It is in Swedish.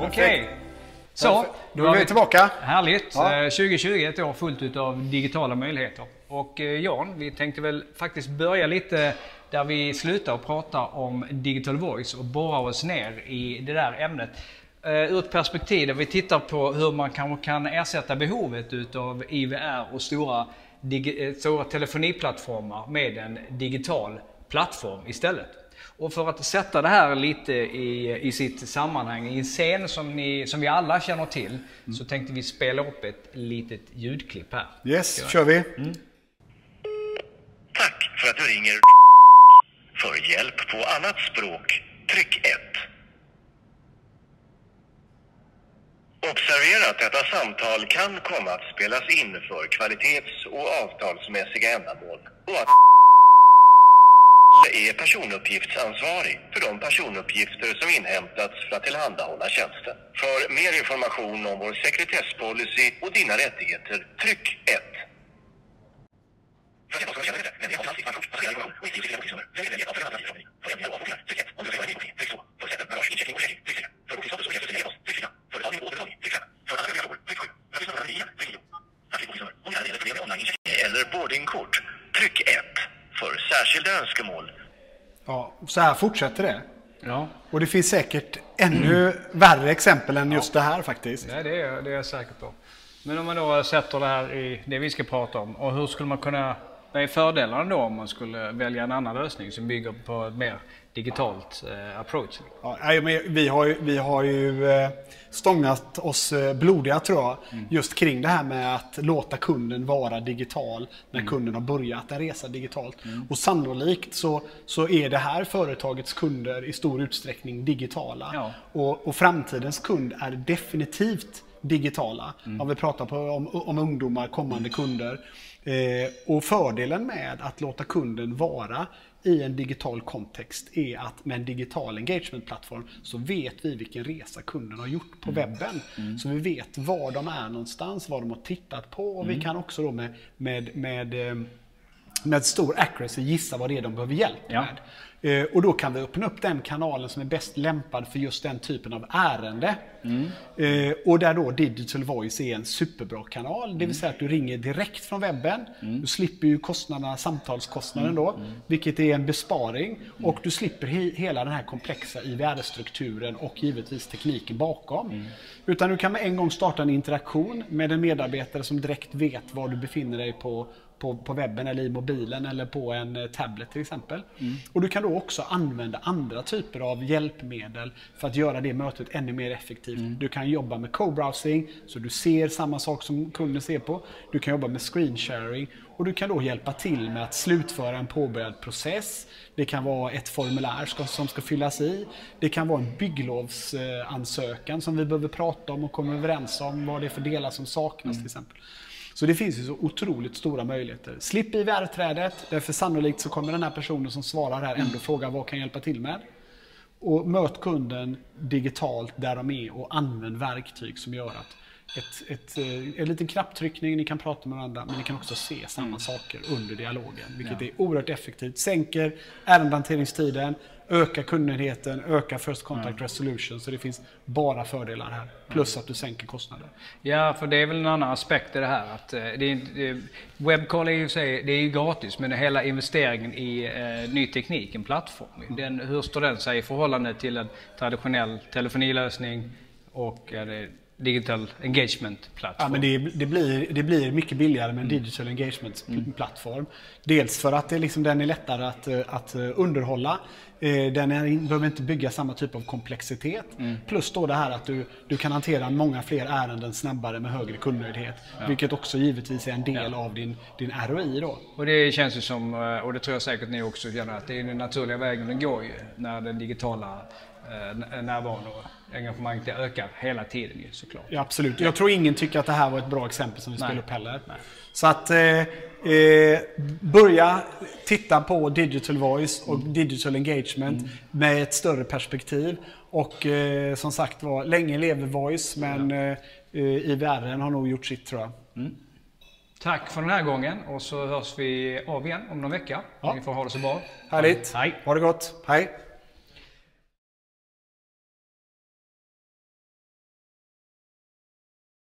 Okej. Så, Då är vi tillbaka. Härligt. Ja. Eh, 2020 är ett år fullt av digitala möjligheter. Och eh, Jan, vi tänkte väl faktiskt börja lite där vi slutar och prata om digital voice och borra oss ner i det där ämnet. Eh, Ur ett perspektiv där vi tittar på hur man kanske kan ersätta behovet utav IVR och stora, eh, stora telefoniplattformar med en digital plattform istället. Och för att sätta det här lite i, i sitt sammanhang, i en scen som, ni, som vi alla känner till, så tänkte vi spela upp ett litet ljudklipp här. Yes, kör vi. Tack för att du ringer För hjälp på annat språk, tryck 1. Observera att detta samtal kan komma att spelas in för kvalitets och avtalsmässiga ändamål och att är personuppgiftsansvarig för de personuppgifter som inhämtats för att tillhandahålla tjänsten. För mer information om vår sekretesspolicy och dina rättigheter, tryck 1. Eller boardingkort. Tryck 1. För särskilda önskemål. Ja, så här fortsätter det. Ja, Och det finns säkert ännu värre exempel än just det här faktiskt. det, är, det är jag säker på. Men om man då sätter det här i det vi ska prata om. Och hur skulle man kunna... Vad är fördelarna då om man skulle välja en annan lösning som bygger på ett mer digitalt eh, approach? Ja, men vi har ju, vi har ju eh, stångat oss eh, blodiga tror jag. Just kring det här med att låta kunden vara digital när kunden har börjat en resa digitalt. Och sannolikt så, så är det här företagets kunder i stor utsträckning digitala. Ja. Och, och framtidens kund är definitivt digitala. Om vi pratar på, om, om ungdomar, kommande kunder. Eh, och fördelen med att låta kunden vara i en digital kontext är att med en digital engagementplattform så vet vi vilken resa kunden har gjort på webben. Så vi vet var de är någonstans, vad de har tittat på och vi kan också då med, med, med, eh, med stor accuracy gissa vad det är de behöver hjälp Ja. med. Eh, och då kan vi öppna upp den kanalen som är bäst lämpad för just den typen av ärende. Mm. Och där då Digital Voice är en superbra kanal. Det vill säga att du ringer direkt från webben. Du slipper ju kostnaderna, samtalskostnaden då. Vilket är en besparing. Och du slipper he- hela den här komplexa IVR-strukturen och givetvis tekniken bakom. Utan du kan med en gång starta en interaktion med en medarbetare som direkt vet var du befinner dig på på, på webben eller i mobilen eller på en eh, tablet till exempel. Och du kan då också använda andra typer av hjälpmedel för att göra det mötet ännu mer effektivt. Du kan jobba med co-browsing så du ser samma sak som kunden ser på. Du kan jobba med screen sharing och du kan då hjälpa till med att slutföra en påbörjad process. Det kan vara ett formulär som ska fyllas i. Det kan vara en bygglovsansökan som vi behöver prata om och komma överens om vad det är för delar som saknas till exempel. Så det finns ju så otroligt stora möjligheter. Slipp IVR-trädet, därför sannolikt så kommer den här personen som svarar här ändå fråga vad kan jag hjälpa till med? Och möt kunden digitalt där de är och använd verktyg som gör att ett, ett, eh, en liten knapptryckning, ni kan prata med varandra men ni kan också se samma saker under dialogen. Vilket är oerhört effektivt. Sänker ärendehanteringstiden, ökar kundnöjdheten, ökar first contact resolution. Så det finns bara fördelar här. Plus att du sänker kostnader. Ja, för det är väl en annan aspekt i det här. Att, eh, det det, webcall är ju, det är ju gratis, men hela investeringen i eh, ny teknik, en plattform, den, hur står den sig i förhållande till en traditionell telefonilösning och eh, digital engagement-plattform? Ja, men det, det, blir, det blir mycket billigare med en digital engagement-plattform. Dels för att det liksom, den är lättare att, att eh, underhålla. Eh, Den är, behöver inte bygga samma typ av komplexitet. Plus då det här att du, du kan hantera många fler ärenden snabbare med högre kundnöjdhet. Vilket också givetvis är en del av din, din ROI då. Och det känns ju som, eh, och det tror jag säkert ni också känner, att det är den naturliga vägen den går ju när den digitala eh, närvaron och engagemanget det ökar hela tiden ju såklart. Ja, absolut. Jag tror ingen tycker att det här var ett bra exempel som vi Nej. spelade upp heller. Så att eh, eh, börja titta på digital voice och digital engagement med ett större perspektiv. Och eh, som sagt var, länge lever voice men eh, eh, IVR har nog gjort sitt tror jag. Tack för den här gången och så hörs vi av igen om någon vecka. Ja. Ni får ha det så bra. Härligt. Hej. Ha det gott. Hej.